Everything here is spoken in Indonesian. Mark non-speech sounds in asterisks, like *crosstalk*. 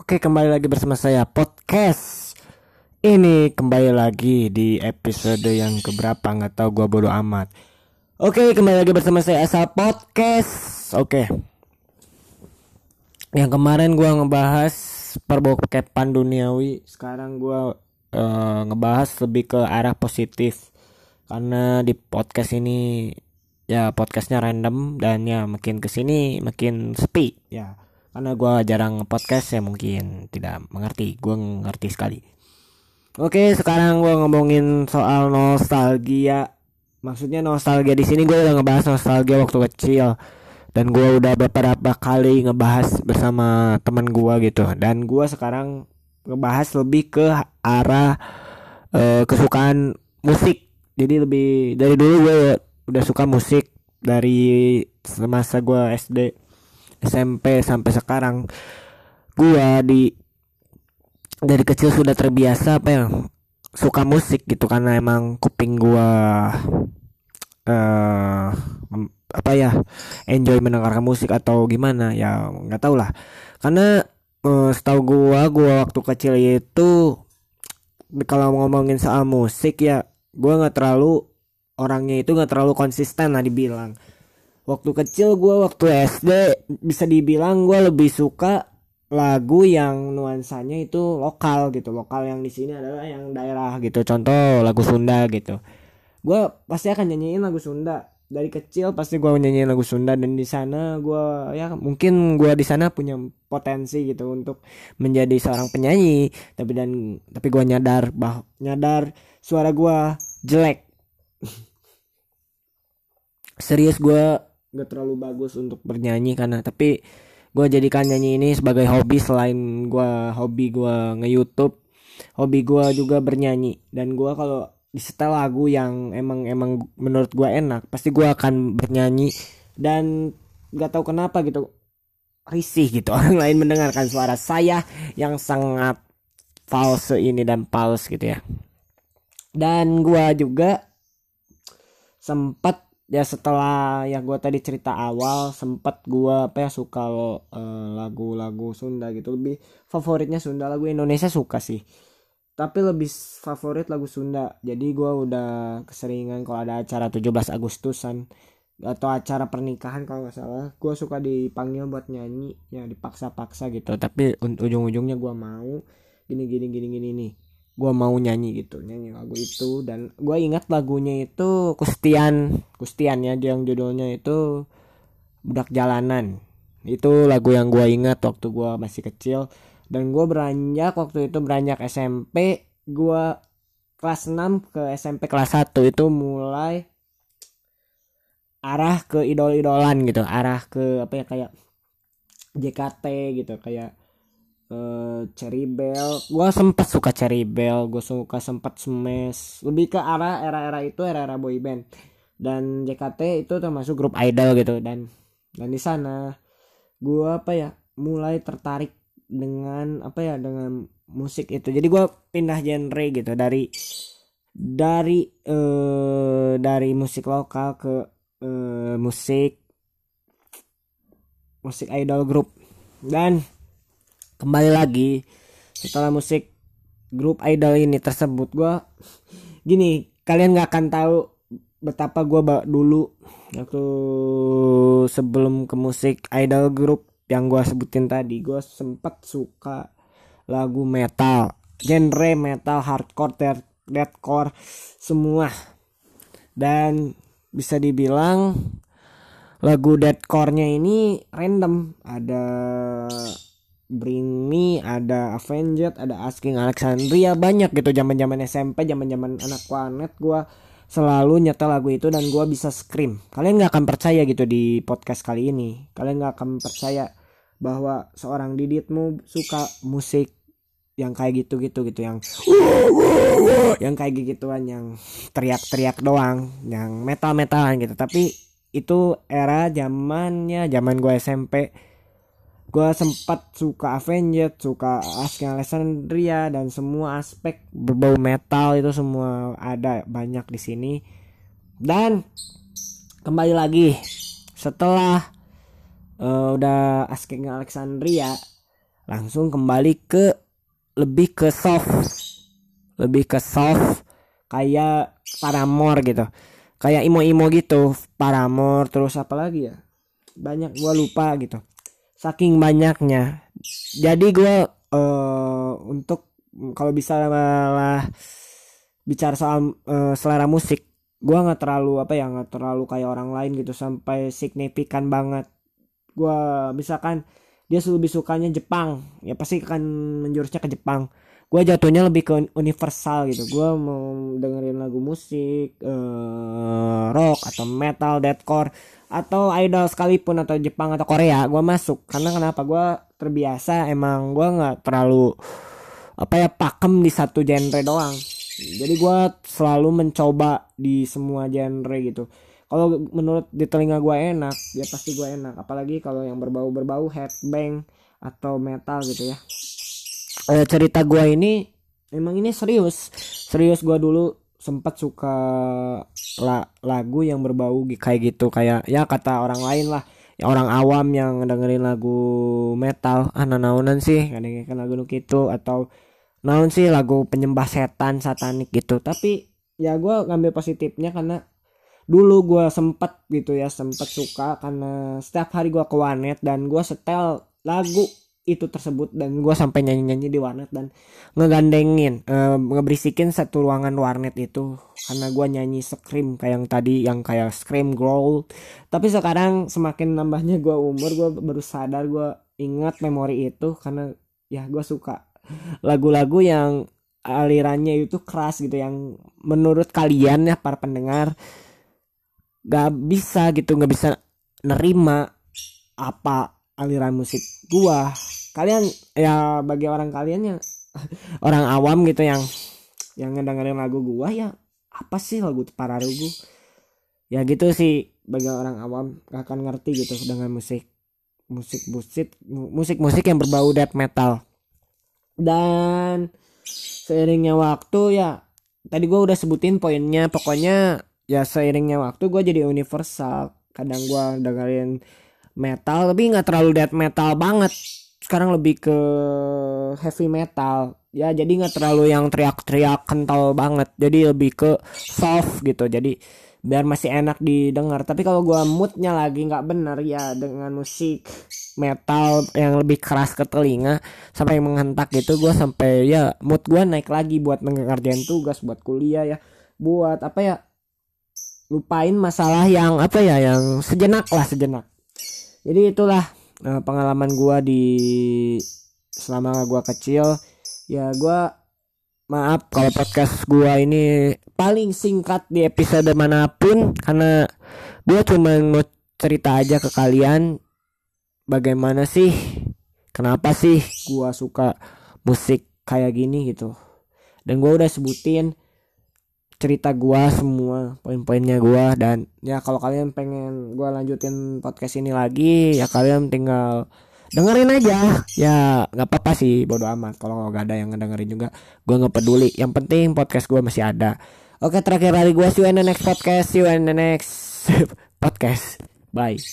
Oke, kembali lagi bersama saya podcast. Ini kembali lagi di episode yang keberapa nggak tahu gua bodo amat. Oke, kembali lagi bersama saya asal podcast. Oke. Yang kemarin gua ngebahas perbokepan duniawi, sekarang gua eh, ngebahas lebih ke arah positif. Karena di podcast ini ya podcastnya random dan ya makin ke sini makin sepi ya karena gua jarang podcast ya mungkin tidak mengerti. Gue ngerti sekali. Oke sekarang gua ngomongin soal nostalgia. Maksudnya nostalgia di sini gue udah ngebahas nostalgia waktu kecil. Dan gua udah beberapa kali ngebahas bersama teman gua gitu. Dan gua sekarang ngebahas lebih ke arah eh, kesukaan musik. Jadi lebih dari dulu gue udah suka musik. Dari semasa gua SD SMP sampai sekarang. Gua di dari kecil sudah terbiasa apa ya suka musik gitu karena emang kuping gua mem- apa ya enjoy mendengarkan musik atau gimana ya nggak tahu lah. Karena eh, setahu gua gua waktu kecil itu kalau ngomongin soal musik ya gua nggak terlalu orangnya itu nggak terlalu konsisten lah dibilang waktu kecil gua waktu SD bisa dibilang gua lebih suka lagu yang nuansanya itu lokal gitu. Lokal yang di sini adalah yang daerah gitu. Contoh lagu Sunda gitu. Gua pasti akan nyanyiin lagu Sunda. Dari kecil pasti gua nyanyiin lagu Sunda dan di sana gua ya mungkin gua di sana punya potensi gitu untuk menjadi seorang penyanyi. Tapi dan tapi gua nyadar bah nyadar suara gua jelek. *laughs* Serius gua nggak terlalu bagus untuk bernyanyi karena tapi gue jadikan nyanyi ini sebagai hobi selain gua hobi gua nge YouTube hobi gua juga bernyanyi. Dan gua kalau disetel lagu yang emang emang menurut gua enak pasti gua akan bernyanyi. Dan nggak tahu kenapa gitu risih gitu. *laughs* Orang lain mendengarkan suara saya yang sangat false ini dan false gitu ya. Dan gua juga sempat ya setelah ya gua tadi cerita awal sempat gua apa ya suka eh, lagu-lagu Sunda gitu. Lebih favoritnya Sunda lagu Indonesia suka sih. Tapi lebih favorit lagu Sunda. Jadi gua udah keseringan kalau ada acara 17 Agustusan atau acara pernikahan kalau nggak salah. Gua suka dipanggil buat nyanyi ya dipaksa-paksa gitu. Tapi un- ujung-ujungnya gua mau gini gini gini gini nih gua mau nyanyi gitu nyanyi lagu itu. Dan gua ingat lagunya itu Kustian Kustian ya yang judulnya itu Budak Jalanan. Itu lagu yang gua ingat waktu gua masih kecil. Dan gua beranjak waktu itu beranjak SMP gua kelas 6 ke SMP kelas 1 itu mulai arah ke idol-idolan gitu arah ke apa ya kayak JKT gitu kayak eh Cherry Bell. Gua sempet suka Cherry Bell gue suka sempet Smash. Lebih ke arah era-era itu era-era boy band. Dan JKT itu termasuk grup idol gitu dan dan di sana gua apa ya mulai tertarik dengan apa ya dengan musik itu. Jadi gua pindah genre gitu dari dari eh dari musik lokal ke eh, musik musik idol grup dan kembali lagi setelah musik grup idol ini tersebut gua gini kalian nggak akan tahu betapa ba- dulu waktu sebelum ke musik idol grup yang gua sebutin tadi gua sempat suka lagu metal genre metal hardcore death- deathcore semua. Dan bisa dibilang lagu deathcore-nya ini random. Ada Bring Me, ada Avenged, ada Asking Alexandria banyak gitu zaman-zaman SMP, zaman-zaman anak planet gua selalu nyetel lagu itu dan gua bisa scream. Kalian nggak akan percaya gitu di podcast kali ini. Kalian nggak akan percaya bahwa seorang Diditmu suka musik yang kayak gitu-gitu gitu yang yang kayak gituan yang teriak-teriak doang, yang metal-metalan gitu. Tapi itu era zamannya zaman gue SMP gue sempat suka Avenged suka Asking Alexandria dan semua aspek berbau metal itu semua ada banyak di sini. Dan kembali lagi setelah eh, udah Asking Alexandria langsung kembali ke lebih ke soft lebih ke soft kayak paramor gitu. Kayak imo-imo gitu paramor terus apa lagi ya? Banyak gua lupa gitu saking banyaknya. Jadi gua uh, untuk kalau bisa lah bicara soal uh, selera musik gua nggak terlalu apa ya nggak terlalu kayak orang lain gitu sampai signifikan banget. Gua misalkan dia lebih sukanya Jepang ya pasti akan menjurusnya ke Jepang. Gue jatuhnya lebih ke universal gitu. Gue mau dengerin lagu musik uh, rock atau metal deathcore atau idol sekalipun atau Jepang atau Korea gue masuk. Karena kenapa? Gue terbiasa emang gue nggak terlalu apa ya pakem di satu genre doang. Jadi gue selalu mencoba di semua genre gitu. Kalau menurut di telinga gue enak ya pasti gue enak. Apalagi kalau yang berbau berbau headbang atau metal gitu ya. Eh, cerita gue ini emang ini serius. Serius gue dulu sempat suka la lagu yang berbau kayak gitu. Kayak ya kata orang lain lah. Ya orang awam yang dengerin lagu metal. Ah naunan sih. Kan lagu gitu atau naon sih lagu penyembah setan satanik gitu. Tapi ya gue ngambil positifnya karena dulu gue sempet gitu ya sempet suka karena setiap hari gue ke warnet dan gue setel lagu itu tersebut dan gue sampai nyanyi nyanyi di warnet dan ngegandengin e, ngeberisikin satu ruangan warnet itu karena gue nyanyi scream kayak yang tadi yang kayak scream growl. Tapi sekarang semakin nambahnya gue umur gue baru sadar gue ingat memori itu karena ya gue suka lagu-lagu yang alirannya itu keras gitu yang menurut kalian ya para pendengar gak bisa gitu gak bisa nerima apa aliran musik gua. Kalian ya bagi orang kalian yang *laughs* orang awam gitu yang yang ngedengerin lagu gua ya apa sih lagu para rugu? Ya gitu sih bagi orang awam gak akan ngerti gitu dengan musik musik musik musik musik yang berbau death metal. Dan seiringnya waktu ya tadi gua udah sebutin poinnya pokoknya ya seiringnya waktu gue jadi universal. Kadang gua dengerin metal tapi nggak terlalu death metal banget. Sekarang lebih ke heavy metal. Ya jadi nggak terlalu yang teriak-teriak kental banget. Jadi lebih ke soft gitu. Jadi biar masih enak didengar. Tapi kalau gua moodnya lagi nggak bener ya dengan musik metal yang lebih keras ke telinga sampai menghentak gitu gua sampai ya mood gua naik lagi buat mengerjain tugas buat kuliah ya. Buat apa ya? Lupain masalah yang apa ya yang sejenak lah sejenak jadi itulah uh, pengalaman gue di selama gue kecil. Ya gue maaf kalau podcast gue ini paling singkat di episode mana pun karena gue cuma mau cerita aja ke kalian bagaimana sih kenapa sih gue suka musik kayak gini gitu. Dan gue udah sebutin cerita gua semua poin-poinnya gua dan ya kalau kalian pengen gua lanjutin podcast ini lagi ya kalian tinggal dengerin aja. Ya nggak apa-apa sih bodo amat. Kalau nggak ada yang ngedengerin juga gua nggak peduli. Yang penting podcast gua masih ada. Oke terakhir dari gua see you in the next podcast see you in the next *laughs* podcast. Bye